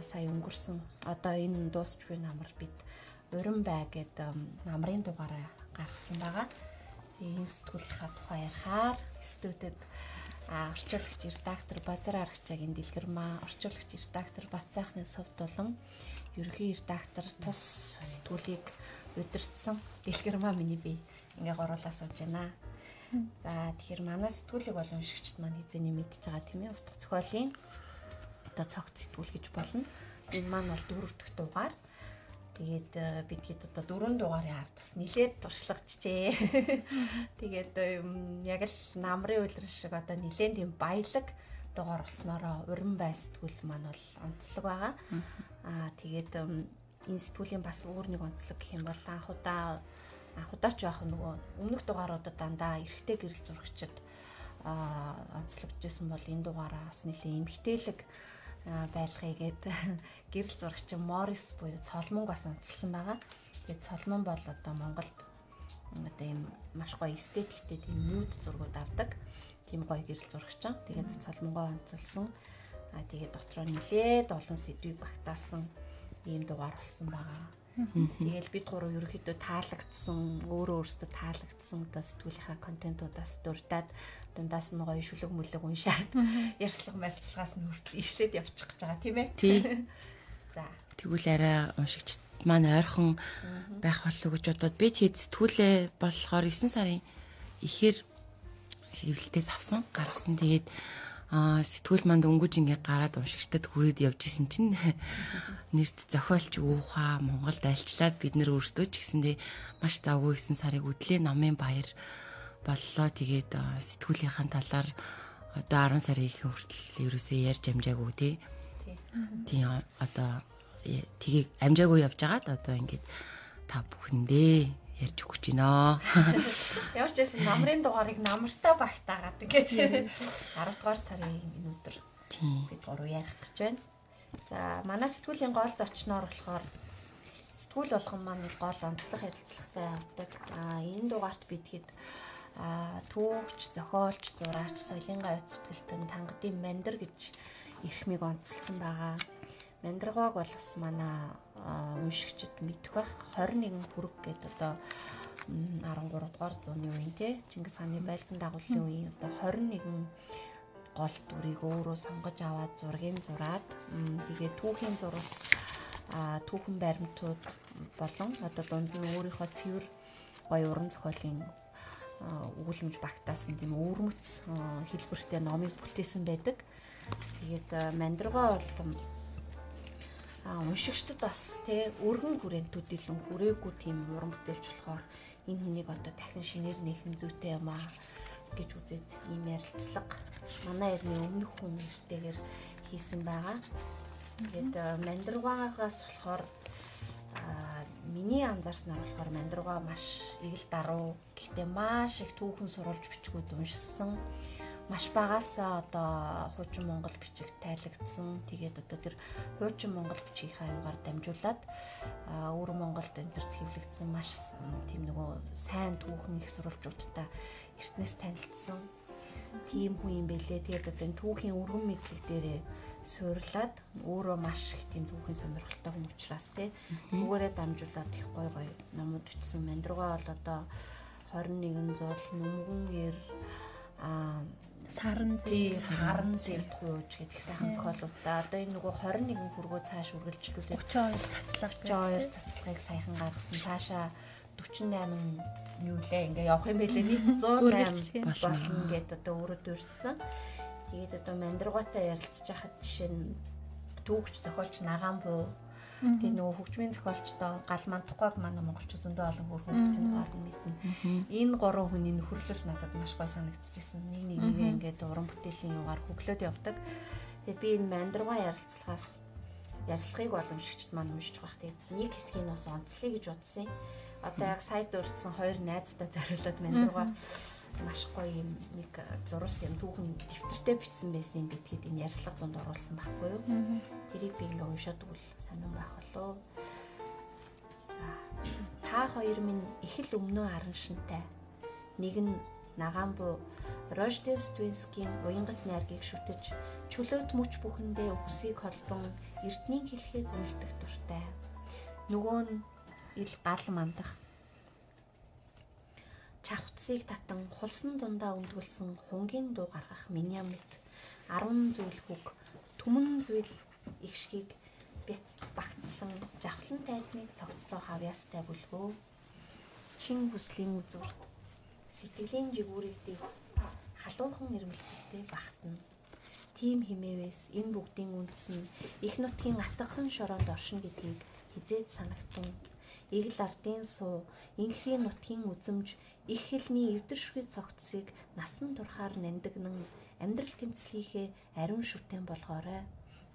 Сая өнгөрсөн одоо энэ дуусч буй намар бид уран бай гэдэг намрын дугаараа гаргасан байгаа. Тэгээ энэ сэтгүүлийнхаа тухай ярихаар студид а орчуулагч редактор Базар Аргачаагийн дэлгэрмаа орчуулагч редактор Бацаахны сувд болон ерөнхий редактор тус сэтгүүлийг удирдсан дэлгэрмаа миний би ингээ горуулаа сууж байна. За тэгэхээр манай сэтгүүлийг бол уншигчд маань хизээний мэдж байгаа тийм ээ утга зохиолын одоо цогц сэтгүүл гэж болно. Энэ маань бол дөрөв дэх дугаар. Тэгээд э, бид хэд одоо дөрөв дугаарын ард бас нилээд туршлагачжээ. Тэгээд яг л намрын үйлрэл шиг одоо нилээн тийм баялаг дугаар болсноороо уран бай сэтгүүл маань бол онцлог байгаа. Аа тэгээд энэ сэтгүүлийн бас өөр нэг онцлог гэх юм бол анхудаа анхудаа ч яах нөгөө өмнөх дугааруудад дандаа эргэтэй гэрэл зурагчид аа онцлогдчихсэн бол энэ дугаараас нэлээ эмгтээлэг байлгая гэд гэрэл зурагч Морис буюу цолмонг бас онцлсан байгаа. Тэгээд цолмон бол одоо Монголд одоо ийм маш гоё эстетиктэй тийм нүүд зургууд авдаг. Тийм гоё гэрэл зурагч. Тэгээд цолмонгоо онцлсан. Аа тэгээд дотроо нилээд олон сэдвийг багтаасан ийм дугаар болсон байгаа. Тэгэл бид гурав ерөөхдөө таалагдсан, өөрөө өөрсдөө таалагдсан одоо сэтгүүлийнхаа контентуудаас дурдаад дундаас нь гоё шүлэг мүлэг уншаад ярьслага марилцлагаас нь хүртэл ишлээд явчих гэж байгаа тийм ээ. Тий. За. Тэгвэл арай уншигч маань ойрхон байх болов уу гэж бодоод би тэгэд сэтгүүлээ болохоор 9 сарын ихээр хэвлэлтээс авсан гаргасан. Тэгээд аа сэтгүүл манд өнгөж ингээ гараад уншигчдад хүрээд явж исэн чинь нэрт зохиолч Өвха Монголд альчлаад бид нэр өөрсдөө ч гэсэндээ маш завгүй 9 сарыг үдлээ. Намын баяр боллоо. Тэгээд сэтгүүлийнхаа талаар одоо 10 сарын их хүртэл ерөөсөө ярьж амжаагүй тий. Тийм одоо тгийг амжаагүй явж байгаад одоо ингээд та бүхэндээ ярьж өгч байна. Ямар ч байсан намрын дугаарыг намартаа багтаагаад ингээд 10 дугаар сарын энэ өдөр бид гурав ярих гэж байна. За манай сэтгүүлийн гол зочноор болохоор сэтгүүл болгон маань гол онцлог харилцагтай явдаг. А энэ дугаарт бидгээд а түүхч, зохиолч, зураач, соёлын гавь зүтгэлтэн тангадын мандэр гэж эрхмийг онцлсан байгаа. Мандрагог бол бас манай уншигчд мэдэх байх 21 бүрэг гэдэг одоо 13 дугаар зууны үеийн те Чингис хааны байлдан дагуулын үеийн одоо 21 гол дүрийг өөрөө сонгож аваад зургийг зураад тэгээ түүхийн зурвас а түүхэн баримтууд болон одоо дунд нь өөрийнхөө цэвэр гоё уран зохиолын өгүүлэмж багтаасан тийм өвөрмөц хэлбэртэй номыг бүтээсэн байдаг. Тэгээд мандрагоо бол а уншигчдад бас те өргөн хүрээнтүүд илүү хүрээгүй тийм уран бүтээлч болохоор энэ хүнийг одоо дахин шинээр нэхэн зүйтэй юм аа гэж үзээд ийм ярилцлага. Манай эртний өмнөх хүн нэртэйгээр хийсэн байгаа. Тэгээд мандрагаагаас болохоор миний анзаарснаар болохоор мандрага маш эгэл даруу гэхдээ маш их түүхэн сурулж бичгүүд уншсан маш багасаа одоо хуучин монгол бичиг тайлагдсан. Тэгээд одоо тэр хуучин монгол бичгийн хаягаар дамжуулаад өвөр Монголд энтерт хэвлэгдсэн маш тийм нөгөө сайн түүхэн их сурвалжуудтай эртнээс танилцсан. Тийм хүн юм бэлээ. Тэгээд одоо энэ түүхийн өргөн мэдлэг дээрээ суурлаад өөрөө маш их тийм түүхийн сонирхолтой хүн учраас тий түүгээрээ дамжуулаад их гой гой номууд бичсэн. Мандрага бол одоо 21 зуул нүмгэн ер а саран зэв саран зэв хууж гэдэг сайхан зохиолуудаа одоо энэ нөгөө 21 хүргөө цааш үргэлжлүүлээд 32 цацлага 32 цацлагыг саяхан гаргасан. Цаашаа 48 юу лээ? Ингээ явах юм бэлээ нийт 108 болно. гэд одоо өөрөө дурдсан. Тэгээд одоо мандрагаатай ярилцж байхад жишээ нь түүхч зохиолч нагаан буу Тэгээ нөгөө хөгжмийн зохиолчдоо гал мандахгүй манай монголч зөндөө олон хөрхөн хөгжмөд гарна мэднэ. Энэ гурван хүний нөхөрлөл надад маш гой санагдчихсэн. Нэг нэгээ ингээд уран бүтээлийн югаар хөглөөд явдаг. Тэгээд би энэ мандрага ярилцлагаас ярилцлагыг боломжигчд маань уншиж байх. Тэгээд нэг хэсгийг нь бас онцлоё гэж бодсон. Одоо яг сайд дурдсан хоёр найздаа зориулаад мандрага маш гоё юм нэг зурус юм түүхэн дэвтэртэй бичсэн байсан юм гэдгээд энэ ярьцлага донд оруулсан байхгүй юу. Тэрийг би ингээ уншаад өгвөл сонирн байх болоо. За та хоёр минь их л өмнөө аран шинтэй. Нэг нь Нагаанбу Рождественскийн уянгат найргийг шүтэж чөлөөт мөч бүхэндээ үгсийг холбон эрдний хэлхийг үлдэх дуртай. Нөгөө нь ил гал мандах чавцсыг татан хулсан дундаа өмдгөлсөн хунгийн дуу гаргах миний мэт 10 зүйл хүг түмэн зүйл ихшгийг бяц багтсан жавхлан тайзмыг цогцлоо хавьяастай бүлгөө. Чин хүслийн үзүр сэтгэлийн жигүүрийг дэг халуухан ирмэлцэлтэй багтана тийм химээвээс энэ бүгдийн үндэс нь их нутгийн атгахан шороонд оршин гэдгийг хизээд санагтун. Игэл ардын суу инхрийн нутгийн үзэмж их хэлний эвдэршгүй цогцсыг насан турхаар нандагнан амьдрал тэмцлийнхээ ариун шүтэн болгоорой.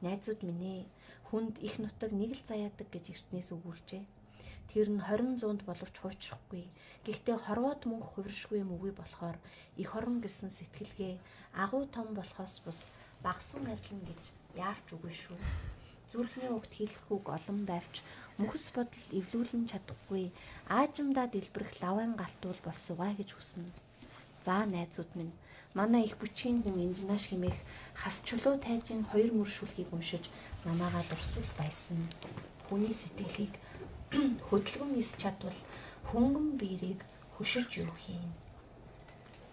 Найзууд минь ээ хүнд их нутаг нэг л заяадаг гэж эртнээс өгүүлжээ. Тэр нь 20 зуунд боловч хуучрахгүй. Гэхдээ хорвоод мөнх хувиршгүй юм үгүй болохоор их орон гэсэн сэтгэлгээ агуу том болохоос бус багсан адилан гэж яавч үгүй шүү. Зүрхний угт хэлэх үг олон байвч мөхс бодол эвлүүлэн чадахгүй аажимдаа дэлбэрэх лаван галтуул болсугай гэж хүснэ. За найзууд минь манай их бүчгийн хүн инженеаш химэх хас чулуу тайжин хоёр мөр шүлгийг уншиж намаагаа дурсвал байсан. Хүний сэтгэлийг хөдөлгөн нис чадвал хөнгөн биерийг хөширч юу хийн.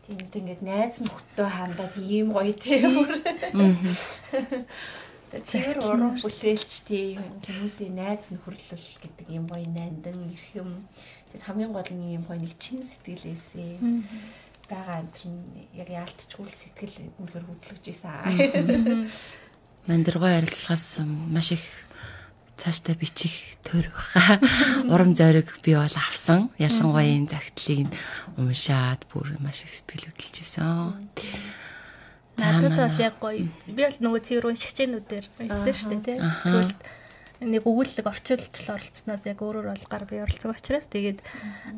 Тийм ингээд найз нөхдөө хандаад ийм гоё тийм. Тэр уран бүлээлч тийм хүмүүсийн найз нөхөрлөл гэдэг юм гоё найдан эрхэм тэгэд хамгийн гол нь юм гоё нэг чин сэтгэлээсээ байгаа энэ нь яг яалтчгүй сэтгэл үнэхээр хөдлөж исэн. Мандаргой арилгаас маш их цаашдаа бичих төр баха. Урам зориг би бол авсан. Ялангуяа энэ загтлыг уншаад бүр маш их сэтгэл хөдлөж исэн. Надад бол яг гоё. Би бол нөгөө тэр шигчээнүүдээр уншсан шүү дээ тий. Тэгвэл нэг өгүүлэг орчуулж оролцсноос яг өөрөөр бол гар би оролцсон учраас тэгээд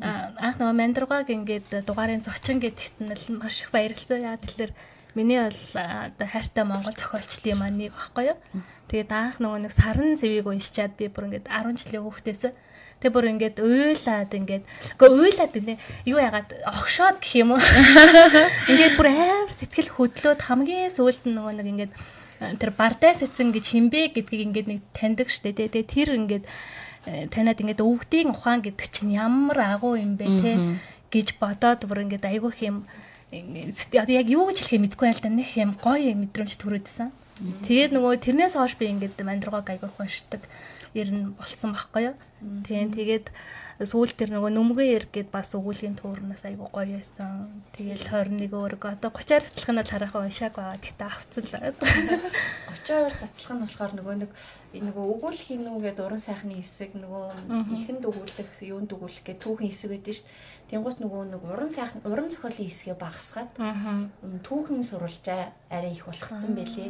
анх нөгөө мандргааг ингээд дугаарын зочин гэдэгт нь маш их баярлсан. Яа тэгэхээр миний бол оо хайртай монгол зохиолчдын маань нэг багхгүй юу. Тэгээд анх нөгөө нэг саран зэвийг уншичаад би бүр ингээд 10 жилийн хүүхдээсээ Тэг бүр ингээд уйлаад ингээд үгүй уйлаад гинэ юу яагаад огшоод гэх юм уу. Ингээд бүр аав сэтгэл хөдлөөд хамгийн сүүлд нь нөгөө нэг ингээд тэр бардаас эцэн гэж химбэ гэдгийг ингээд нэг таньдаг штэ тэ. Тэгээ тэр ингээд э, танаад ингээд өвгдийн ухаан гэдэг чинь ямар агуу юм бэ те гэж бодоод бүр ингээд айгүйх юм яг юу гэж хэлхээ мэдгүй байл та нэг юм гоё мэдрэмж төрөөдсөн. Тэгээд нөгөө тэрнээс хойш би ингээд мандрагаг айгүйх уншдаг ер нь болсон байхгүй юу. Тийм тэгээд сүүл тэр нөгөө нүмгэн ер гээд бас өгүүлгийн төөрнөөс айгу гоё байсан. Тэгэл 21 өөргөө одоо 30-аар цэцлэх нь бол хараахан уншааг байгаа. Гэтэ авцсан л. 32 цэцлэх нь болохоор нөгөө нэг нөгөө өгүүлэх хийнүүгээд уран сайхны хэсэг нөгөө ихэнд өгүүлэх, юунд өгүүлэх гэх түүхэн хэсэг байдаг шүү. Тэнгуут нөгөө нэг уран сайхан уран зохиолын хэсгээ багасгаад түүхэн сурвалжаа арай их болгоцсон байлээ.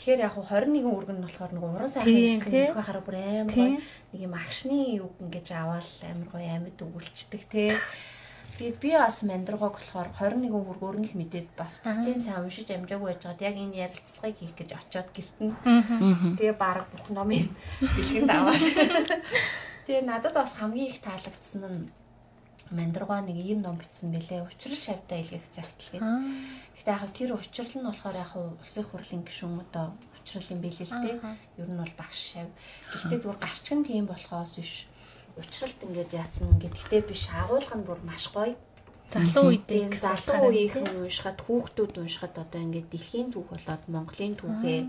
Тэгэхээр яг 21 үргэн нь болохоор нөгөө уран сайхан хэсэг их байхаараа бүр амар гоё нэг юм агшны үг ингэж аваад амар гоё амьд өгүүлцдэг те. Тэгээд би бас мандрагог болохоор 21 хүргөөр нь л мэдээд бас бусдын сайн уншиж амжаагүй байж байгаад яг энэ ярилцлагыг хийх гэж очиод гэртэн. Тэгээ баг бүх номыг бэлгэнд аваад. Тэгээ надад бас хамгийн их таалагдсан нь мандрагоо нэг ийм ном бичсэн бэлээ. Учрал шавьтаа илгээх загтал гэдэг. Гэхдээ яг тэр учрал нь болохоор яг улсын хурлын гишүүн одоо учрал юм бэлээ л дээ. Ер нь бол багш шав. Гэхдээ зүгээр гарчган тийм болохоос биш. Учралт ингээд яатсан ингээд гэтээ биш. Агуулга нь бүр маш гоё. Залуу үеийн залуу үеийнхэн уншихад хүүхдүүд уншихад одоо ингээд дэлхийн түүх болоод Монголын түүхээ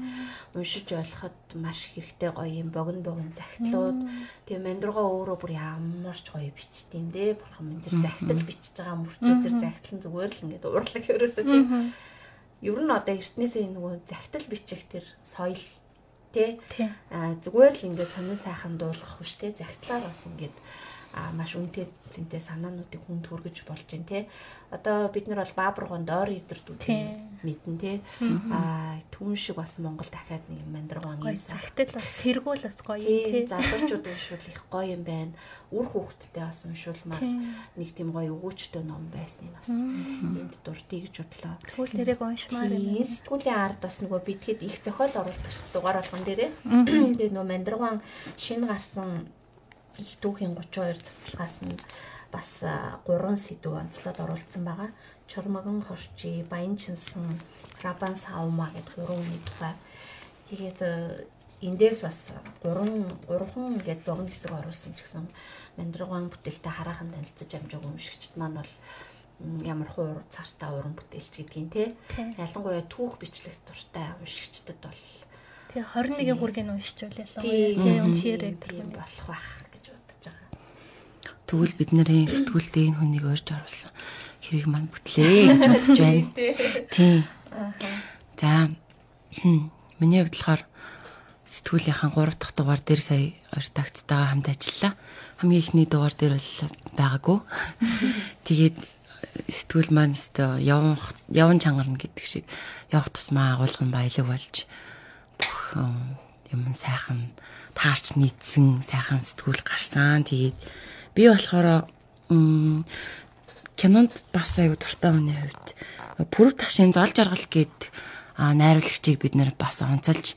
уншиж болоход маш хэрэгтэй гоё юм. Богино богино загтлууд. Тэгээ мандрага өөрөө бүр ямар ч гоё бичт юм дээ. Бурхан минь тэр загтал бичиж байгаа мөртөө тэр загтал зүгээр л ингээд урлаг ерөөсөө тийм. Ер нь одоо эртнээсээ нөгөө загтал бичих тэр соёл тий? А зүгээр л ингээд сонин сайхан дуулгах биш тий? Загтлаар бас ингээд а маш үнэтэй зинтэй санаануудыг хүн төргөж болж байна те. Одоо бид нар бол баабургонд ор идэрдүүд. мэдэн тий. Аа түн шиг бас Монгол дахиад нэг мандраган юм цагтл бас сэргүүл бас гоё тий. Залуучууд уншвал их гоё юм байна. Үр хүүхдтэй бас уншуулмаар нэг тийм гоё өгөөчтэй ном байсан юм бас. Энд гэж бодлоо. Тэгвэл тэрийг уншмаар юм. Сэтгүүлийн ард бас нөгөө битгэд их зохиол оруулдаг дугаар болгон дээрээ. Тэгээ нөгөө мандраган шинэ гарсан их түүхийн 32 цацлагаас нь бас 3 сэдв онцлоод оруулсан байгаа. Чормогон хорчи, Баян чинсэн, Рабан саумаа гэдэг гурван үний тухай. Тэгээд эндээс бас 3 3хан гэдэг богино хэсэг оруулсан ч гэсэн мандраган бүтээлтэй хараахан танилцаж амжааг өмшигчд маань бол ямар хуур цартаа уран бүтээлч гэдгийг те ялангуяа түүх бичлэг дуртай уншигчдад бол Тэгээ 21 хүргийн уншиж байлаа. Тэгээ үнэхээр тийм болох байх Тэгвэл бид нарын сэтгүүлдээ энэ хүнийг өрж оруулсан хэрэг маань бүтлээ гэж бодож байна. Тийм. За миний хувьд болохоор сэтгүүлийнхэн 3 дахь дугаар дээр сая редакцтайгаа хамт ажиллаа. Хамгийн ихний дугаар дээр бол байгаагүй. Тэгээд сэтгүүл маань өстө явн явн чангарна гэдэг шиг явах тусмаа агуулган баялаг болж бүх юм сайхан таарч нийцсэн сайхан сэтгүүл гарсан. Тэгээд Би болохоор кинонд бас аягүй дуртай хүний хувьд пүрэв ташийн зол жаргал гээд найруулагчийг бид нэр бас онцолж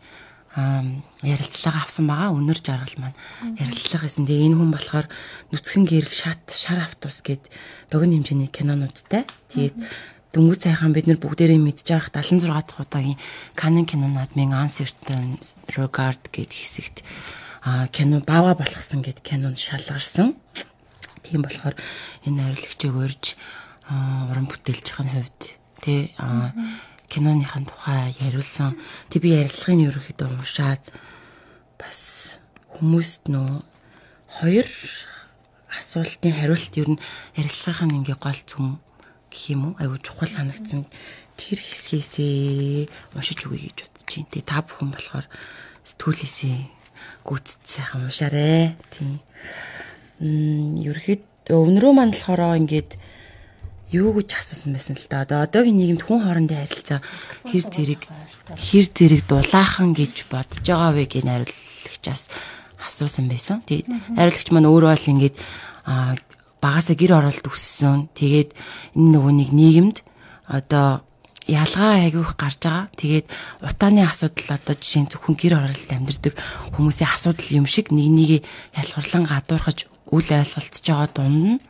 ярилцлага авсан байгаа. Өнөр жаргал маань ярилцлага хийсэн. Тэгээ энэ хүн болохоор нүцгэн гэрэл шат шар автобус гээд богино хэмжээний кинонуудтай. Тэгээд дөнгөж сайхан бид нар бүгдээрээ мэдж байгаа 76 дахь удаагийн Canon кино наадмын Uncertain Regard гээд хэсэгт кино баава болгосон гэд кинонд шалгарсан. Тийм болохоор энэ найруулагчийг урьж уран бүтээлчийн хувьд тий киноныхын тухай яриулсан. Тэг би ярилцлагын ерөөхдөө уншаад бас хүмүүст нөө хоёр асуултын хариулт ер нь ярилцлагын ингээ гол зүм гэх юм уу айгу чухал санагдсан тэр хэсгээсээ уншиж үгэй гэж бодож байна. Тэг та бүхэн болохоор сэтгүүлээсээ гүцэд сайхан уншаарэ. Тийм ерөөд өвнөрөө маань болохоор ингээд юу гэж асуусан байсан л да. Одоо одоогийн нийгэмд хүн хоорондын харилцаа хэр зэрэг хэр зэрэг дулаахан гэж бодож байгаа вэ гэж найруулагчаас асуусан байсан. Тэгээд найруулагч маань өөрөө бол ингээд багасаа гэр оролт өссөн. Тэгээд энэ нөгөө нэг нийгэмд одоо ялгаа айгүйх гарч байгаа. Тэгээд утааны асуудал одоо жишээ нь зөвхөн гэр оролт амьдэрдэг хүмүүсийн асуудал юм шиг нэг нэгээ ялгарлан гадуурхаж үл ойлголцож байгаа дунд нь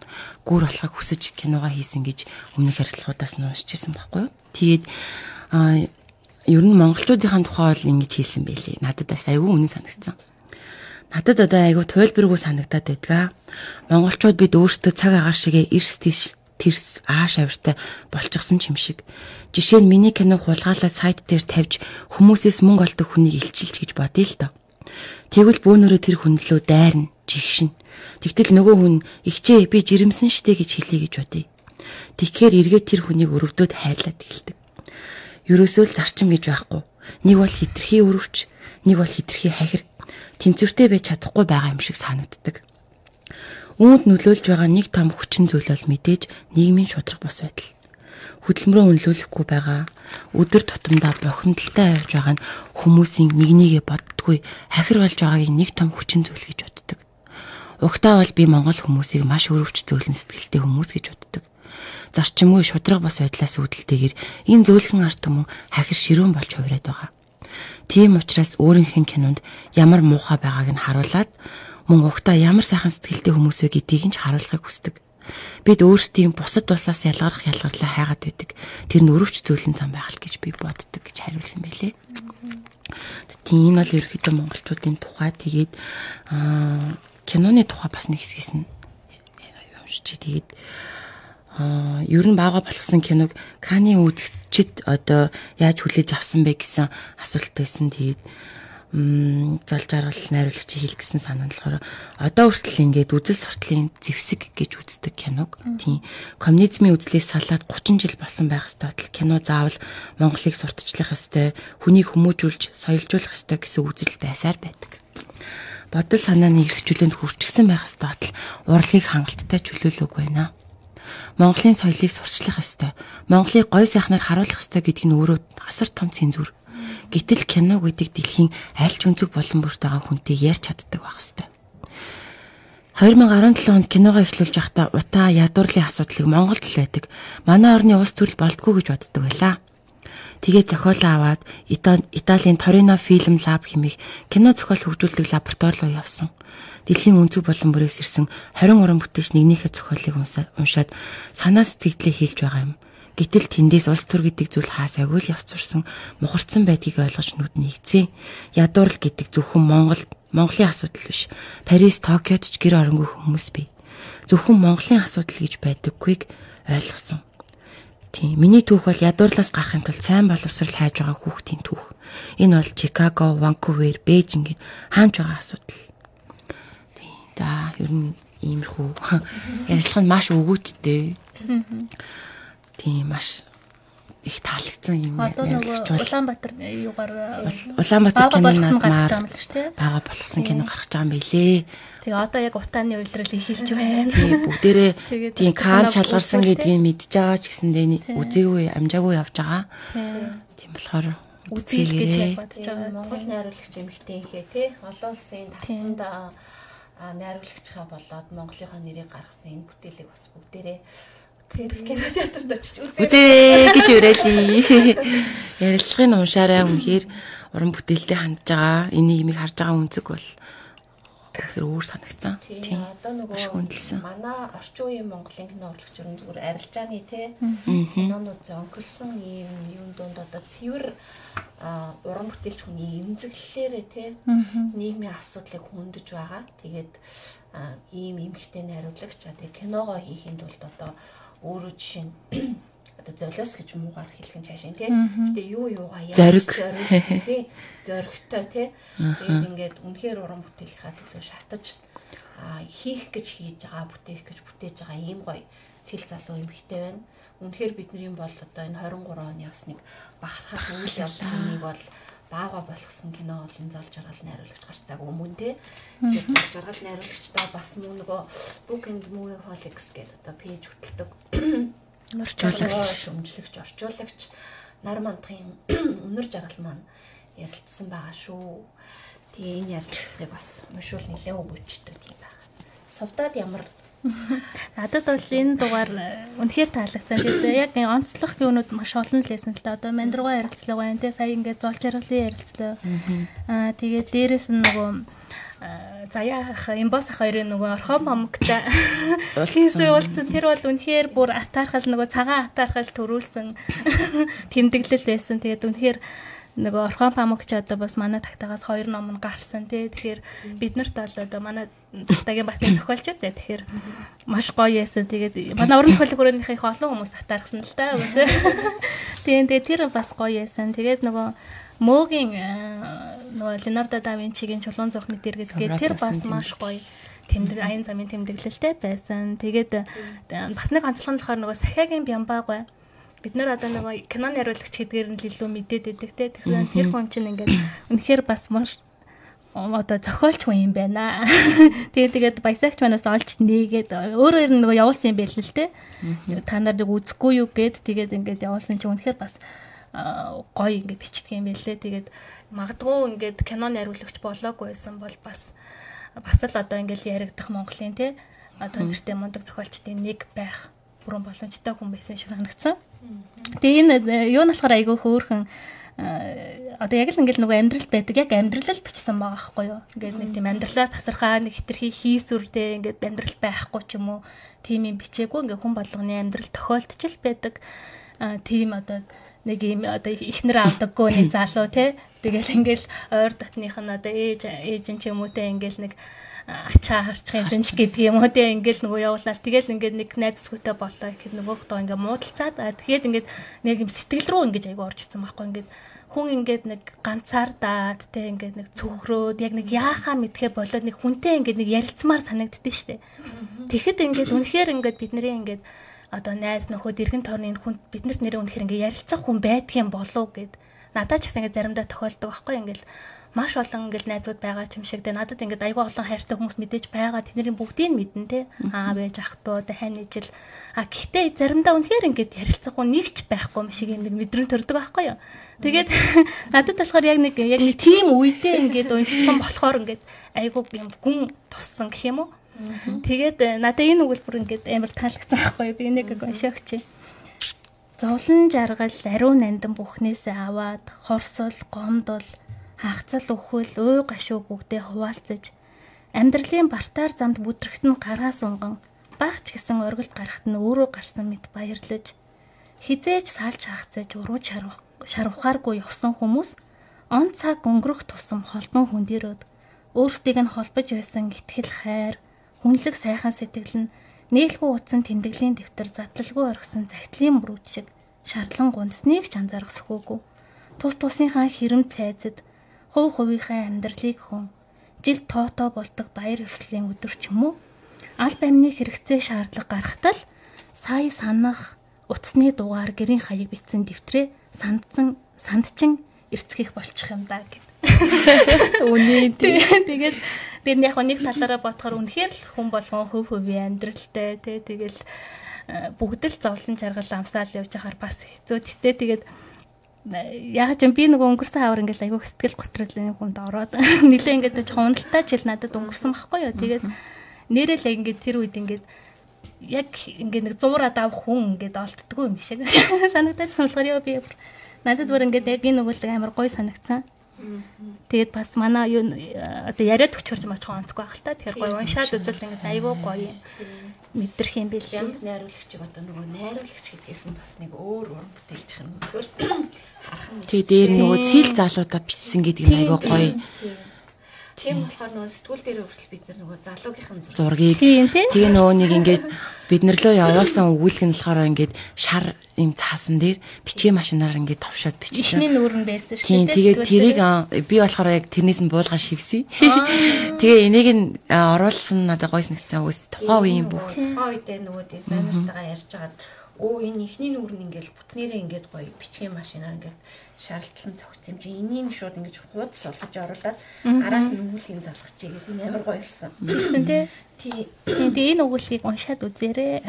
гүр болохыг хүсэж киногаа хийсэн гэж өмнөх ярилцлагуудаас нь уншижсэн байхгүй юу. Тэгээд ер нь монголчуудын тухай бол ингэж хэлсэн байлээ. Надад бас айгүй үнэн санагдсан. Надад одоо айгүй туйлбаргүй санагдаад байдгаа. Монголчууд бид өөрсдөө цаг агаар шигээ эрс тийш тэрс ааш авиртай болчихсон юм шиг. Жишээ нь миний кино хулгайлаа сайт дээр тавьж хүмүүсээс мөнгө олдог хүнийг илчилж гэж бодъё л доо. Тэгвэл бөөнөрөө тэр хүн лөө дайрна, жигшин. Тэгтэл нөгөө хүн ихчээ би жирэмсэн штэ гэж хэлье гэж бодъё. Тэгэхээр эргээд тэр хүнийг өрөвдөөд хайрлаад эхэлдэг. Ерөөсөө л зарчим гэж байхгүй. Нэг бол хитрхи өрөвч, нэг бол хитрхи хахир. Тэнцвэртэй байж чадахгүй байгаа юм шиг санагддаг. Үүнд нөлөөлж байгаа нэг том хүчин зүйл бол мэдээж нийгмийн шудраг бос байдал. Хөдөлмөрөө үнэлүүлэхгүй байгаа, өдөр тутамдаа бохимдолтой явж байгаа нь хүмүүсийн нэг нэгэ боддгүй хахир болж байгааг нэг том хүчин зүйл гэж боддог. Угтаа бол би монгол хүмүүсийг маш өрөвч зөөлөн сэтгэлтэй хүмүүс гэж боддог. Зарчимгүй шудраг бас байдлаас үүдэлтэйгэр энэ зөөлхөн арт түмэн хахир ширүүн болж хувираад байгаа. Тийм учраас өөрийнхөө кинонд ямар муухай байгааг нь харуулад мөн угтаа ямар сайхан сэтгэлтэй хүмүүс вэ гэдгийг нь ч харуулахыг хүсдэг. Бид өөрсдийн бусад улсаас ялгарх ялгарлаа хайгаад байдаг. Тэр нь өрөвч зөөлөн зам байх л гэж би боддог гэж хариулсан байлээ. Тийм энэ бол ерөөхдөө монголчуудын тухай тэгээд киноны тухай бас нэг хэсгээс нь юмшиж тэгээд аа ер нь баага болгосон киног Каны үзэгчд одоо яаж хүлээж авсан бэ гэсэн асуулт байсан. Тэгээд зол жаргал найруулагч хийлгэсэн санаа нь болохоор одоо хүртэл ингээд үзэл суртлын зэвсэг гэж үздэг киног. Тийм. Коммунизмын үзлээс салаад 30 жил болсон байх ёстой кино заавал Монголыг сурталчлах ёстой, хүнийг хүмүүжүүлж, соёлжуулах ёстой гэсэн үзэл байсаар байдаг бодол санааны эрхчлөлөнд хүрчихсэн байх тал урлагийг хангалттай чөлөөлөөг байна. Монголын соёлыг сурчлах ёстой. Монголыг гой сайхнаар харуулах ёстой гэдг нь өөрөө асар том цензур. Гэтэл кино гэдэг дэлхийн аль ч өнцөг болон бүрт байгаа хүнтэй ярьж чаддаг байх ёстой. 2017 онд киногоо эхлүүлж байхдаа утаа ядуурлын асуудлыг Монголд л байдаг. Манай орны улс төрөл болтгүй гэж боддог байлаа. Тэгээд зохиолоо аваад Италийн Торино Фильм Лаб хэмээх кино зохиол хөгжүүлдэг лаборатори руу явсан. Дэлхийн өнцөг болон бүрээс ирсэн 20 уран бүтээч нэгнийхээ зохиолыг уншаад санаа сэтгэлдээ хэлж байгаа юм. Гэтэл тэндээс улс төр гэдэг зүйл хаасаагүй л явцурсан мухарцсан байдгийг ойлгож нүд нэгцээ. Ядуурл гэдэг зөвхөн Монгол Монголын асуудал биш. Парис, Токиод ч гэр оронгүй хүмүүс бий. Зөвхөн Монголын асуудал гэж байдаггүйг ойлгосон. Тийм. Миний түүх бол ядуурлаас гарахын тулд сайн боловсрал хайж байгаа хүүхдийн түүх. Энэ бол Чикаго, Ванкувер, Бээжин гэд хаанч байгаа асуудал. Тийм. За, ер нь иймэрхүү ярилцлага нь маш өгөөчтэй тийм маш их таалагдсан юм байна. Одоо нөгөө Улаанбаатар юугаар Улаанбаатар кинонууд маар бага болгосон кино гарч байгаа юм билээ. Тэгээ одоо яг утааны үйлрэл ихэлж байна. Тийм бүгдээрээ тийм кан шалгарсан гэдгийг мэдж байгаа ч гэсэндээ үзээгүй амжаагүй явж байгаа. Тийм болохоор үзээл гэж бодож байгаа. Монгол найруулагч эмэгтэйхээ тий олон улсын тавцанд найруулагчаа болоод Монголынхоо нэрийг гаргасан энэ бүтээлийг бас бүгдээрээ Цэрс кино театрт очиж үзээ гэж уриалъя. Ярилцлагын уншаарай үнэхээр уран бүтээлтэй хандж байгаа. Энийг имийг харж байгаа үнцэг бол тэгэхээр өөр санагцсан. Тийм. Одоо нөгөө манай орчин үеийн Монголын кино урлагч өрн зүгээр арилжааны те кинонууд зөнхөлсөн ийм юм донд одоо цэвэр уран бүтээлч хүний эмзэглэлээрээ те нийгмийн асуудлыг хөндөж байгаа. Тэгээд ийм эмхтэй найруулагч одоо киногоо хийхэд бол одоо өөрөө жишээ нь одоо золиос гэж муугаар хэлэх нь цаашаа тий. Гэтэ юу юугаа яаж зориг тий. Зоригтой тий. Тэгээд ингээд үнэхээр уран бүтээлийнхаа төлөө шатаж хийх гэж хийж байгаа бүтээх гэж бүтээж байгаа ийм гоё цэл залуу юм хтэй байна. Үнэхээр бидний бол одоо энэ 23 оны бас нэг бахархах үйл явдлын нэг бол баага болгосон кино олон зал жаргал найруулагч гарцааг өмнө те. Тэгэхээр зал жаргал найруулагчдаа бас мөн нөгөө Book and Movie Holics гэдэг одоо пэйж хөтэлдэг. Орчуулагч, өмжлөгч, орчуулагч нар мандахын өнөр жаргал маань ярилцсан байгаа шүү. Тэгээ энэ ярилцлагыг бас уншуул нэлээд өгөөчтэй тийм байна. Совдад ямар Надад бол энэ дугаар э, үнэхээр таалагдсан. Тэгээд яг онцлог юунууд маш олон л лсэн л да. Одоо мандрууга ярилцлага байна те. Сая ингээд зол жаргалын ярилцлага. Аа тэгээд дээрэс нь нөгөө э, заяа ах имбос ах хоёрын нөгөө орхон бомгтай хийсэн уулзсан тэр бол үнэхээр бүр атаархал нөгөө цагаан атаархал төрүүлсэн тэмдэглэл байсан. Тэгээд үнэхээр нөгөө орхон памукч одоо бас манай тагтаагаас хоёр ном нь гарсан тий. Тэгэхээр бид нарт бол одоо манай тагтаагийн батны зохиолч тий. Тэгэхээр маш гоё яасан. Тэгээд манай уран зохиолын хүрээндээ их олон хүмүүс татаарсан л да. Тийм тэгээд тэр бас гоё яасан. Тэгээд нөгөө мөөгийн нөгөө Ленардо да Винчигийн чулуун зохны дэр гэдгээ тэр бас маш гоё тэмдэг аян замын тэмдэглэлтэй байсан. Тэгээд бас нэг онцлог нь болохоор нөгөө Сахиагийн Бямбаг бай бид нар одоо нөгөө киноны хариулагч гэдгээр нь илүү мэдээд байдаг те. Тэгэхээр тэр хүн чинь ингээд үнэхээр бас маш одоо зохиолч хүн юм байна. Тэгээ тэгээд баясагч манаас олж нээгээд өөрөө нөгөө явуулсан юм байл л те. Та нарыг үзэхгүй юу гэд тэгээд ингээд явуулсан чинь үнэхээр бас гоё ингээд бичдэг юм байлээ. Тэгээд магадгүй ингээд киноны хариулагч болоогүй байсан бол бас бас л одоо ингээд яригдах Монголын те одоо нэртэй мундаг зохиолчдын нэг байх бүрэн боломжтой хүн байсан шиг санагдсан. Тэгээ энэ э, юу нь болохоор айгүй хөөрхөн э, одоо яг л ингээл нөгөө амьдрал байдаг яг амьдрал л бичсэн байгаа байхгүй юу. Ингээд нэг тийм амьдралаа тасархаа нэг хитрхи хийсүрдээ ингээд амьдрал байхгүй ч юм уу тийм юм бичээгүй ингээд хүн болгоны амьдрал тохиолдчих л байдаг. Тийм одоо нэг юм одоо ихнэр авдаггүй нэг залуу те тэгэл ингээл ойр дотных нь одоо ээж ээж ч юм уу те ингээл нэг ачаа харчих юм ч гэдэг юм уу? Те ингээл нөгөө явуулаад тэгэл ингээд нэг найз зүгтээ боллоо. Гэхэд нөгөөхдөө ингээд муудалцаад тэгээд ингээд нэг юм сэтгэл рүү ингээд айгу орж ицсэн байхгүй. Ингээд хүн ингээд нэг ганцаардаад те ингээд нэг цөхрөөд яг нэг яахаа мэдхээ болоод нэг хүнтэй ингээд нэг ярилцмаар санагддээ штэ. Тэгэхэд ингээд үнэхээр ингээд бидний ингээд одоо найз нөхөд эргэн тойрны хүн биднэрт нэрээ үнэхээр ингээд ярилцах хүн байдгийн болов гэд надад ч гэсэн ингээд заримдаа тохиолдог байхгүй. Ингээд маш олон ингээл найзууд байгаа ч юм шиг те. Надад ингээд айгүй олон хайртай хүмүүс мэдээж байгаа. Тэдний бүгдийг мэднэ те. Аав ээж ах トゥ дахин ижил а гэхдээ заримдаа үнэхээр ингээд ярилцах уу? Нэг ч байхгүй юм шиг юм нэг мэдрэн төрдөг байхгүй юу? Тэгээд надад болохоор яг нэг яг нэг тийм үедээ ингээд уншсан болохоор ингээд айгүй юм гүн туссан гэх юм уу? Тэгээд надад энэ өгүүлбэр ингээд амар таалагдсан байхгүй юу? Би энийг уншаагч зовлон жаргал ариун нандин бүхнээсээ аваад хорсол гомдол хагцал өхөл үй гашуу бүгдээ хуваалцаж амьдралын бартаар замд бүтрэгт нь гараа сунган багч гэсэн оргилд гарахт нь өөрөө гарсан мэт баярлаж хизээж салж хагцаж уруу шарвах шарвахааргүй явсан хүмүүс он цаг өнгөрөх тусам холдон хүндэрөөд өөрсдийг нь холбож байсан итгэл хайр хүнлэг сайхан сэтгэл нь нээлгүй утсан тэмдэглэлийн дэвтэр задлалгүй оргисон загтлын мөрүүд шиг шаардлан гунцныг ч анзаарах сөхөөгүй. Тус тусныхаа хэрэм цайзад хувь хувийнхаа амьдралыг хүн жил тоотоо болдог баяр ёслолын өдөр ч юм уу аль бамны хэрэгцээ шаардлага гарахтаа л сая санах утасны дугаар гэрийн хаяг бичсэн дэвтрээ сандсан сандчин эрцгийх болчих юм да гэд. Үний тэгэл тэр яг нэг талаараа бодохоор үнэхээр л хүн болгон хөв хөвийн амьдралтай тий тэгэл э, бүгд л зовлон жаргал амсаал явж байхаар бас хэцүү. Гэтэ тэгээд яг ч би нөгөө өнгөрсөн хавар ингээл айгүй сэтгэл готролын хүнд ороод нилээ ингээд хуналтаа жил надад өнгөрсөн байхгүй юу. Тэгээд нэрээ л ингээд тэр үед ингээд яг ингээд нэг зуураад авах хүн ингээд олддггүй юм шиг санагдаж суулгаар яа би надад бүр ингээд яг энэ өгүүлэг амар гоё санагцсан. Тэгээд бас манай юу одоо яриад өчгөрч мачхан онцгүй байх л та. Тэгэхээр гоё уншаад үзвэл ингээд айгүй гоё мэдрэх юм биш. Ямар найруулагчиг одоо нөгөө найруулагч гэдгээс нь бас нэг өөр уран бүтээлч юм зүгээр харах нь. Тэгээ дээр нөгөө цэл залуудаа бичсэн гэдэг нь айгүй гоё. Тийм болохоор нөгөө сэтгүүл дээр хүртэл бид нөгөө залуугийнхан зургийг тэгээ нөгөө нэг ингээд бид нэрлөө явуулсан өгүүлэг нь болохоор ингээд шар юм цаасан дээр бичгийн машинаар ингээд товшоод бичсэн. Бичний нүүрэн байсан шүү дээ. Тэгээд тэрийг би болохоор яг тэрнээс нь буулгаа шивсэн. Тэгээ энийг нь оруулсан надад гойс нэгцэн үс тухайн үеийн бүх. Тухайн үедээ нөгөө дизайнертайгаа ярьж байгаа өө энэ ихний нүүр нь ингээл бүтнээрээ ингээд гоё бичгийн машинаар ингээд шаардлагатай цогц юм чи энийг шууд ингэж хуудас болгож оруулаад араас нь өгүүлгийг залгах чи гэдэг нь амар гоёлсон. Тэгсэн тий. Тий. Тэгээ энэ өгүүлгийг уншаад үзээрэй.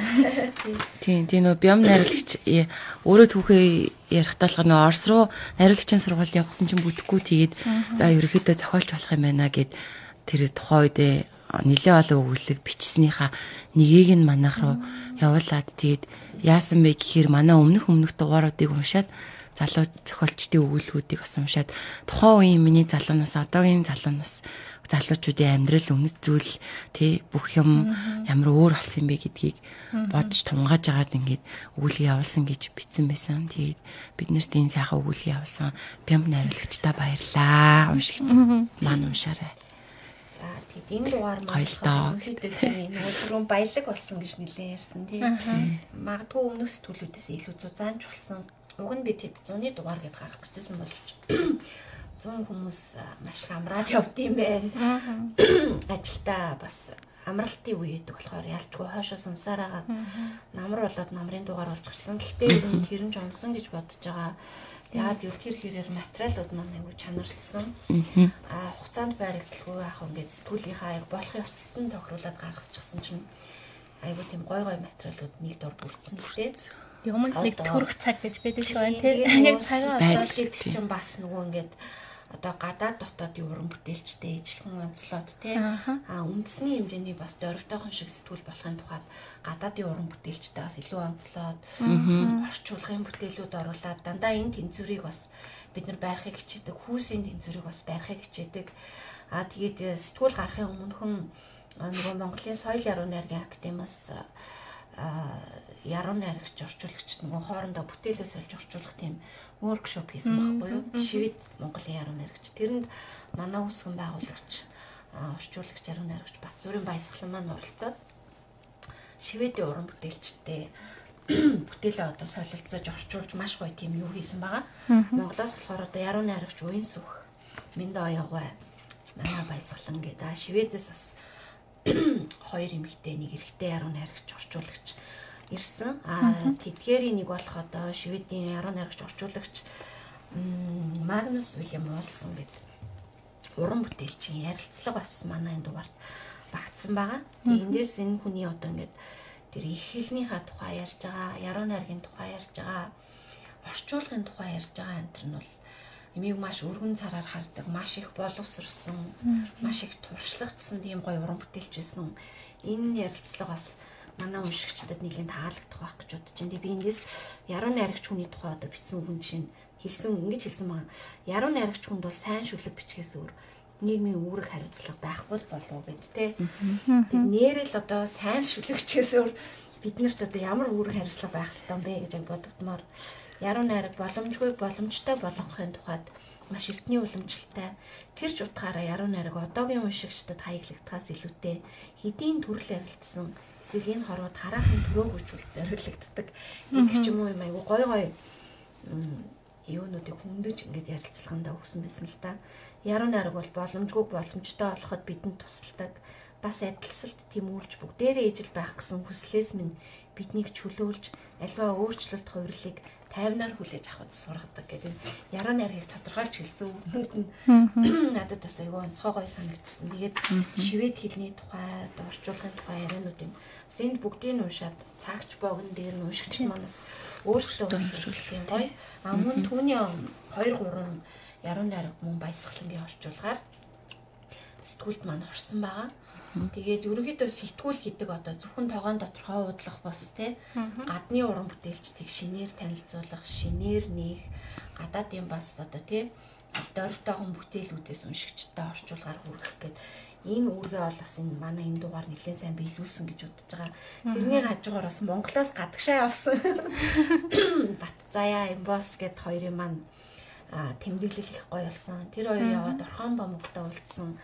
Тий. Тий нөө бям найруулагч өөрөө түүхээ ярих талаар нөө Орос руу найруулагчийн сургууль явсан чинь бүтэхгүй тэгээд за ерөөхдөө зохиолч болох юм байна гэд тэр тухайн үедээ нэлээ олон өгүүлэг бичснийхаа нэгийг нь манайх руу явуулаад тэгээд яасан бэ гэхээр манай өмнөх өмнөх дугааруудыг уншаад залуу зохиолчдын өгүүлбэрүүдийг бас уншаад тухайн үеийн миний залуунаас одоогийн залуунаас залуучуудын амьдрал үнэт зүйл тий бүх юм ямар өөр болсон юм бэ гэдгийг бодож тунгааж агаад ингээд өгүүлгийг явуулсан гэж бичсэн байсан. Тэгээд бид нарт энэ сайхан өгүүлгийг явуулсан Пям найруулагчдаа баярлаа. Уншигч маань уншаарай. За тэгэд энэ дугаар маань тийм нөгөө түрүүн баялаг болсон гэж нэлээд ярьсан тийм. Магадгүй өмнөх сэтгүүлүүдээс илүү зузаанч болсон. Уг нь бид хэд 100-ны дугаар гэдээ гаргах гэжсэн боловч 100 хүмүүс маш их амраад явд юм байна. Ажилдаа бас амралтын үе гэдэг болохоор ялчгүй хойшоо сумсараагаад намар болоод намрын дугаар болж гарсан. Гэхдээ нь хэрэмж онсон гэж бодож байгаа Яагаад гэвэл тэр хэрээр материалууд маань аягүй чанарлсан. Аа хугацаанд байрагдaltaгүй яах вэ ингээд сэтгүүлийнхаа аяг болох явцад нь тохируулаад гаргачихсан чинь аягүй тийм гой гой материалууд нэг дор бүрдсэн лээ. Юм нэг төрөх цаг гэж байдаг шүү байна тийм. Яг цагаа байдаг чинь бас нөгөө ингээд одоо гадаад дотоодын уран бүтээлчтэй ижилхэн онцлоод тий а үндэсний хэмжээний бас дөрвтойхон шиг сэтгүүл болохын тухайд гадаадын уран бүтээлчтэй бас илүү онцлоод орчуулгын бүтээлүүд оруулаад дандаа энэ тэнцвэрийг бас бид нар байрахыг хичээдэг хүүсийн тэнцвэрийг бас байрахыг хичээдэг. А тэгээд э, сэтгүүл гарахын өмнөхөн нөгөө Монголын соёл яруу найргийн академиас яруу найрагч орчуулагчд нөгөө хоорондоо бүтээлээ сольж орчуулах тийм воркшоп хийсэн байхгүй юу? Шивэд Монголын яруу найрагч. Тэрэнд манай үсгэн байгуулагч, орчуулагч яруу найрагч Батзүрийн баясгалан маань оролцоод шивэдийн уран бүтээлчтэй бүтээлээ одоо солилцож орчуулж маш гоё тийм юу хийсэн байгаа. Монголоос болохоор одоо яруу найрагч уян сүх Миндэ оёгой манай баясгалан гэдэг. Шивэдээс бас хоёр эмэгтэй нэг эрэгтэй яруу найрагч орчуулагч ирсэн. Аа тэдгээрийн нэг болох одоо Шведийн яруу найрагч орчуулагч Магнус Уильям Уолсон гэдэг уран бүтээлчийн ярилцлага бас манай энэ дугаарт багтсан байгаа. Эндээс энэ хүний одоо ингээд тэр их хэлнийхаа тухай ярьж байгаа, яруу найргийн тухай ярьж байгаа, орчуулгын тухай ярьж байгаа энэ төр нь бол эмийг маш өргөн цараар хардаг, маш их боловсрсон, маш их туршлагдсан тийм гоё уран бүтээлч байсан. Энэ ярилцлагаас манай уншигчдад нэлийн таалагдах байх гэж бодож байна. Би эндээс яруу найрагч хүний тухай одоо бичсэн үгэн жишээ нь хэлсэн ингэж хэлсэн байгаа. Яруу найрагч хүнд бол сайн шүлэг бичгээс өөр нийгмийн үүрэг хариуцлага байхгүй болов уу гэд тэ. Тэгээд нэрэл одоо сайн шүлэгчээс өөр биднэрт одоо ямар үүрэг хариуцлага байх юм бэ гэж бодогдмоор яруу найраг боломжгүй боломжтой болгохын тухайд маш эртний уламжлалтай тэр ч утгаараа яруу найраг одоогийн уншигчдад хаяглагтахаас илүүтэй хэдийн төрөл ярилцсан эсвэл энэ хорвоод хараахан төрөөгүйчүүл зориулагддаг гэдэг ч юм уу юм айгу гой гой юунуудыг хөндөж ингээд ярилцлагандаа өгсөн байсан л та. Яруу найраг бол боломжгүй боломжтой болоход бидэнд тусалдаг. Бас адилсалт тэмүүлж бүгдээрээ ижил байх гэсэн хүслээс минь биднийг чөлөөлж альва өөрчлөлт хувирлыг тайвнаар хүлээж авахд сургадаг гэдэг яруу найргийг тодорхойлж хэлсэн үгнүүд нь надад бас айгүй онцгой гой санагдсан. Тэгээд шивэд хэлний тухай, орчуулгын тухай ярианууд юм. Бас энд бүгдийг нь уншаад цагч богн дээр нь уншигч манаас өөрсдөө уншуулсан гоё. А мөн түүний 2 3 яруу найраг мөн баясгалангийн орчуулгаар сэтгүүлд маань орсон байгаа. Тэгээд ерөнхийдөө сэтгүүл гэдэг одоо зөвхөн тогоон доторхоо уудлах бас тий гадны уран бүтээлчдийг шинээр танилцуулах, шинээр нээх гадаадын бас одоо тий алдарвтайгон бүтээлүүдээс уншигчтай орчуулгаар хүргэх гээд энэ үүргээ бол бас энэ манай энэ дугаар нэлээд сайн биелүүлсэн гэж бодож байгаа. Тэрний хажуугаар бас Монголоос гадагшаа явсан. Бат заяа Эмбос гэд хоёрын маань тэмдэглэл их гоё болсон. Тэр хоёр яваад Орхон бомгтой уулзсан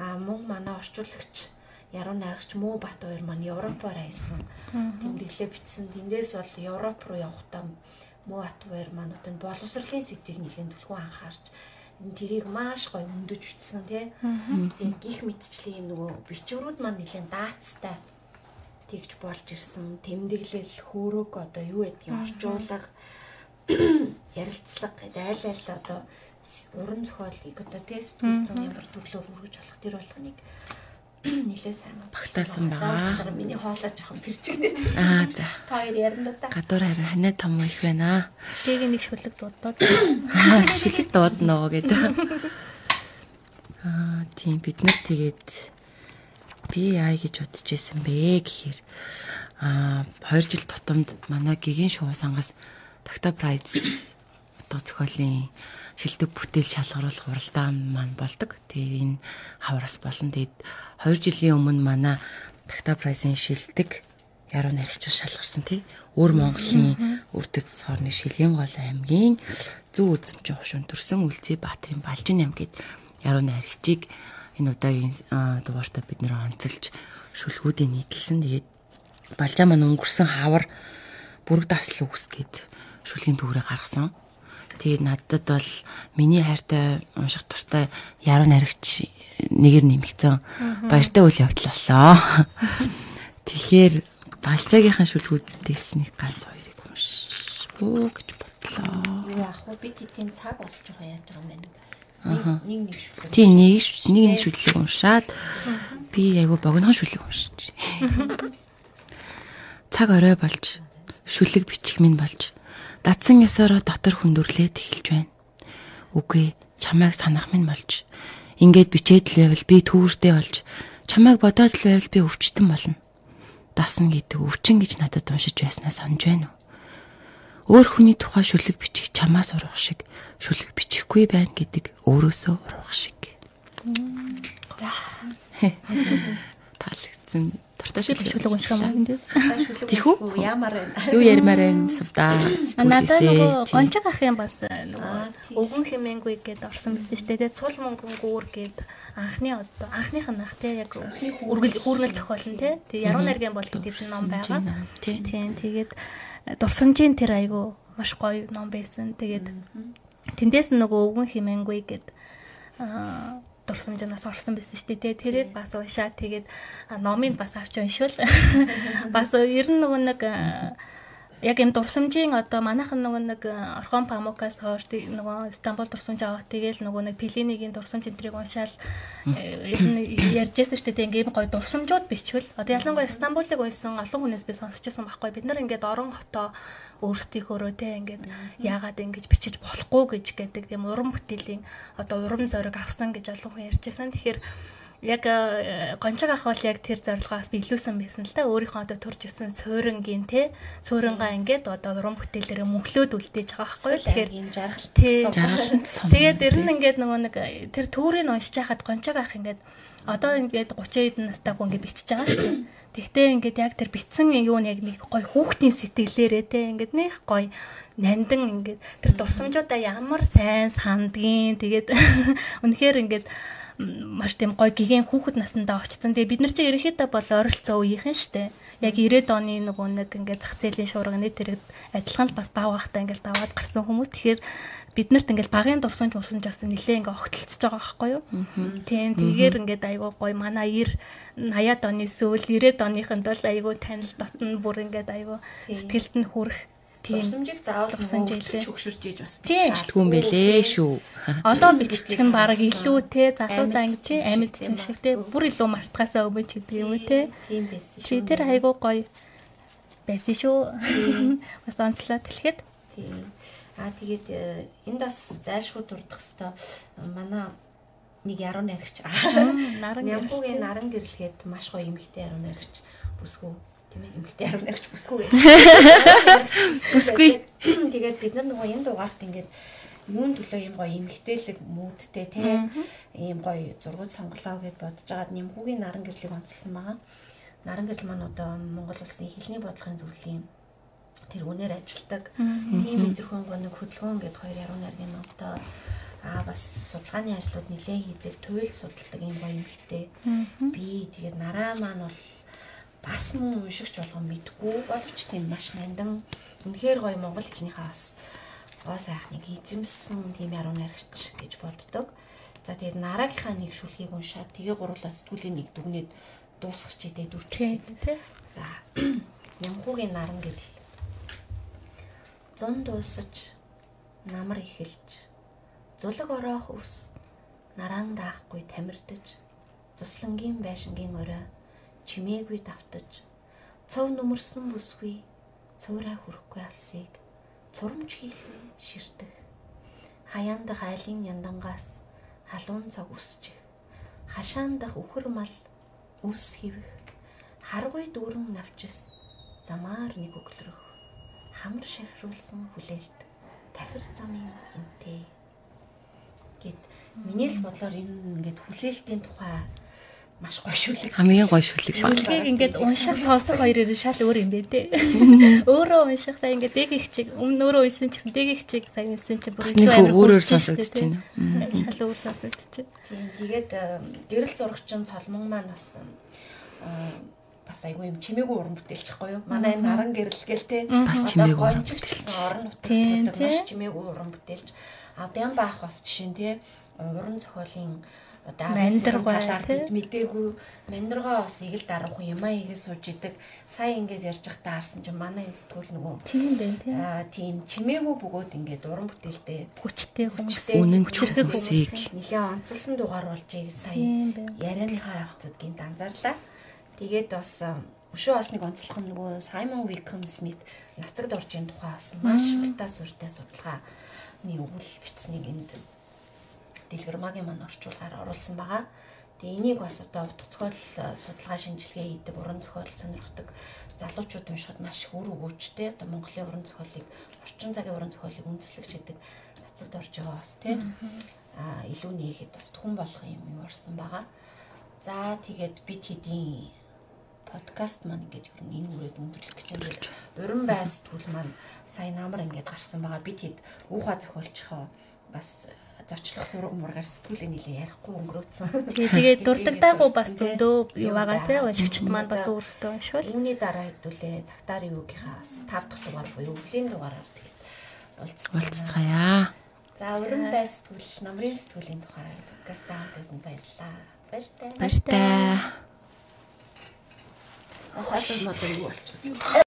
а мөн манай орчуулагч яруу найрагч Муу Бат хоёр маань Европоор аялсан. Тэмдэглээ бичсэн. Тэндээс бол Европ руу явахдаа Муу Бат хоёр маань одоо боловсролын сэдвийг нэлээд түлхүүн анхаарч тэрийг маш гоё өндөж бичсэн тий. Тэгээд гих мэдчлээ юм нөгөө бичвэрүүд маань нэлээд даацтай тэгж болж ирсэн. Тэмдэглэл хөөрөг одоо юу гэдгийг орчуулга ярилцлага гэдэг айл айл одоо уран зохиолыг одоо тест үзэн ямар төрлөөр хүргэж болох тэр болгоныг нилээ сайн багтаасан байгаа. Заавал миний хоолой жоохон бэрчгнээ. Аа за. Та хоёр ярина да. Гадуур харин ханаа том их байна. Тийг нэг шүлэг дуудаад. Аа шүлэг дууднаа гэдэг. Аа тийм бид нар тэгээд би яа гэж бодож исэн бэ гэхээр аа 2 жил тутамд манай гигийн шувуу сангаас Такта прайз утга зохиолын шилдэг бүтээл шалгаруулах уралдаан маань болдог. Тэгээ энэ хавраас болон тэгээд 2 жилийн өмнө манай Такта прайзын шилдэг яруу найрагч шалгарсан тий. Өөр Монголын үрдэц цорны Шилийн гол аймгийн зүү үзэмжин хушуун төрсөн үлзий Баатрин Балжин ам гээд яруу найрагчийг энэ удаагийн дугаартаа бид нэр онцолж шүлгүүдийн нийтлсэн. Тэгээд Балжаа маань өнгөрсөн хавар бүрэг даслал үгс гээд шүлгийн төврээ гаргасан. Тэгээд надад бол миний хайртай унших туртай яруу найрагч нэгээр нэмэгцэн баяртай үйл явдал болсон. Тэгэхээр балжаагийнхаа шүлгүүдээс нэг ганц хоёрыг уншчихоо гэж бодлоо. Юу яах вэ? Би тийм цаг болж байгаа яаж байгаа юм бэ? Нэг нэг шүлэг. Тийм нэг нэг нэг шүлэг уншаад би айгу богинохон шүлэг уншиж. Цаг орой болж шүлэг бичих минь болж дадсан ясаараа дотор хүндөрлээд эхэлж байна. Үгүй чамайг санах минь болж ингээд бичээд л байвал би түүртэй болж чамайг бодоод л байвал би өвчтөн болно. Дасна гэдэг өвчин гэж надад уншиж байснаа санаж байна уу? Өөр хүний тухай шүлэг бичих чамаас урах шиг шүлэг бичихгүй байна гэдэг өөрөөсөө урах шиг. За. Таалагдсан Дуртай шүлэг шүлэг унших юм эндээс. Тэхүү ямар байна? Юу ярмаар байна сувда. Надад нөгөө гончиг ах юм бас нөгөө өвгөн хэмээнгүй гэдээ орсон байсан шүү дээ. Цул мөнгөн гүүр гээд анхны одоо анхных нь ах те яг үргэл хүүрнэл зохиолн те. Тэгээ яруу найргийн бол гэдэг ном байгаа. Тийм тэгээд дурсамжийн тэр айгу маш гоё ном байсан. Тэгээд тэндээс нөгөө өвгөн хэмээнгүй гээд аа дурсамжнаас орсон байсан шүү дээ. Тэрийг бас уншаад тэгээд номыг бас авч уншвал бас ер нь нөгөө нэг яг энэ дурсамжийн одоо манайхан нөгөө нэг э, Орхон Памукаас хойш нөгөө Стамбул дурсамж авах тэгэл нөгөө нэг Пелинигийн дурсамж энтрийг уншаал э, ярьжсэн шүү дээ. Ингээм гоё дурсамжууд бичвэл. Одоо ялангуяа Стамбулыг уншсан олон хүнээс би сонсчихсан байхгүй. Бид нар ингээд орон хотоо өөрсдийнхөөрөө те ингээд яагаад ингэж бичиж болохгүй гэж гэдэг тийм уран бүтээлийн одоо урам зориг авсан гэж олон хүн ярьжсэн. Тэгэхээр яг э, гончог ах бол яг тэр зорилгоос би илүүсэн байсан л да. Өөрийнхөө одоо төрж өссөн цөөрөнгийн те цөөрөнгөө ингээд одоо уран бүтээлээрээ мөнгөлөөд үлдээж байгаа байхгүй тэгэхээр жаргалт тэгээд ер нь ингээд нөгөө нэг э, тэр төөрийг уншиж хахад гончог ах ингээд одоо ингээд 30 эдэн настай хүн ингээд бичиж байгаа шүү дээ. Тэгтээ ингээд яг тэр битсэн юу нэг нэг гой хүүхдийн сэтгэлээрээ те ингээд нэг гой нандин ингээд тэр дурсамжуудаа ямар сайн сандгийн тэгээд үнэхээр ингээд маш тийм гой гигэн хүүхэд насндаа очсон. Тэгээ бид нар чинь ерөнхийдөө бол ойролцоо үеийнхэн штэ. Яг 90-ад оны нөгөө нэг ингээд зах зээлийн шуурга нэг тэрэг адилхан л бас бав байхдаа ингээд даваад гарсан хүмүүс. Тэгэхээр биднэрт ингээд багын дурсамж мурсамж бас нилээ ингээд огтлцож байгаа байхгүй юу? Тийм тэгээд ингээд айгүй гой манай 90 80-ад оны сүүл 90-ад оныхынд бол айгүй танил дотн бүр ингээд айгүй сэтгэлд нь хүрэх Дурсамжийг заавал хөнгөлж өгшөрж ийж бас бичдэг юм бэлээ шүү. Одоо бичдэг нь баг илүү те залуудаа ингэж амьд ч юм шиг те бүр илүү мартахаасаа өмнө ч гэдэг юм уу те. Тийм байсан шүү. Тэр хайгуу гоё байсан шүү. Бас онцлоод хэлэхэд. Тийм. Аа тэгээд э, энд бас зайлшгүй дурдах хэвээр манай нэг яруу найрагч. Наран Нямбугийн наран гэрлэхэд маш гоё эмхтэй яруу найрагч бүсгүй тийм ээ эмгтэй харин агч бүсгүй. Бүсгүй. Тэгээд бид нар нөгөө энэ дугаарт ингээд юун төлөө юм гоё эмгтээлэг мүүдтэй те ийм гоё зургууд сонголоо гэд бодож байгаад нэмхүүгийн наран гэрлийг онцлсан байгаа. Наран гэрэл маань одоо Монгол улсын хэлний бодлогын зөвлөлийн тэр үнээр ажилдаг. Тийм мэдрэхүүн нэг хөдөлгөөн гэд хоёр яруу найргийн номтой аа бас судалгааны ажлууд нэлээд хийдэг, туйл судалдаг юм гоё эмгтэй. Би тэгээд нараа маань бол бас мөн уншигч болгон мэдгүй боловч тийм маш нандин үнэхээр гоё монгол хэлнийхээ бас гоо сайхныг эзэмсэн тийм яруу найрагч гэж боддог. За тэгээд нараагийнхаа нэг шүлхийг уншаад тэгээ гурлаас сэтгүүлийн нэг дүгнээд дуусгах чийдээ дүрчээ тий. За нямхуугийн наран гэрэл. Зун дуусаж намар эхэлж зулаг ороох ус нараан даахгүй тамирдаж цуслангийн байшингийн орой чимээгүй давтаж цов нүмерсэн бүсгүй цөөрэ хүрэхгүй алсыг цурамж хийлэн ширтэх хаяан дах айлын яндангаас халуун цог үсчих. Хашаан дах үхэр мал үс хивэх. Харгуй дүүрэн навчис замаар нэг өглөрөх. Хамар шархруулсан хүлээлт тахир замын энтэй. Гэд миний л бодлоор энэ ингээд хүлээлтийн тухай маш гоё шүлэг. Хамгийн гоё шүлэг. Шүлгийг ингээд унших сонсох хоёроор шал өөр юм бэ те. Өөрөө унших сая ингээд дэг их чиг өмнө өөрөө уншсан ч гэсэн дэг их чиг сая уншсан чинь бүр илүү өөрөөр сонсогдож байна. Шал өөр сонсогдож байна. Тийм тэгээд гэрэл зурагчин цолмон маань бас бас айгүй юм чимээгүй уран бүтээлчихгүй юу? Манай энэ наран гэрэл гээл те. Бас чимээгүй уран бүтээлч орон нутгад маш чимээгүй уран бүтээлч. А бян баах бас жишээ нь те уран зохиолын одоо мандаргаа бид мдээгүй мандаргаа бас ийг л дарах юм аа игээ сууж идэг. Сая ингээд ярьж байхдаа харсан чинь манай энэ сэтгүүл нөгөө тийм дээ тийм аа тийм. Чимээгүй бөгөөд ингээд уран бүтээлтэй хүчтэй хүмүүс үнэн хүчтэй хүмүүсийг нэлээ онцлсан дугаар болж байгааг сая ярианыхаа явцад гинт анзаарлаа тэгээд бас өшөө бас нэг онцлох нөгөө Саймон Викхэм Смит нацагд оржийн тухай бас маш уртаа сүртэй судалгаа нэг өгүүл бичснийг энд дэлгэрмагийн маань орчуулгаар оруулсан байгаа. Тэгээ энийг бас одоо утга зохиол э, судалгаа шинжилгээ хийдэг уран зохиол сонирхдаг залуучууд уншихад маш их үр өгөөжтэй. Одоо Монголын уран зохиолыг орчин цагийн уран зохиолыг үндэслэгч гэдэг нацагд орж байгаа бас тийм а илүү нээхэд бас түн болох юм юу орсон байгаа. За тэгээд бид хэдийн подкаст маань ингээд ер нь энэ үрээд өндөрлөх гэж ингээд уран байс түл маань сая намар ингээд гарсан байгаа. Бид хэд уухаа зохиолчхоо бас зочлох сураг мургаар сэтгүүлээ нилээ ярихгүй өнгөрөөцсөн. Тэгээд дурддаггүй бас зөндөө юу байгаа те уншигчд маань бас өөрсдөө уншвал. Үүний дараа хэдүүлээ тагтаарын юугийнхаа бас 5 дахь дугаар буюу өвлийн дугаараар тэгээд уулзцгаая. За уран байс сэтгүүл намрын сэтгүүлийн тухай подкаст таамтайсан баярлалаа. Баяртай. Баяртай. Ахаа мод юу болчихсон.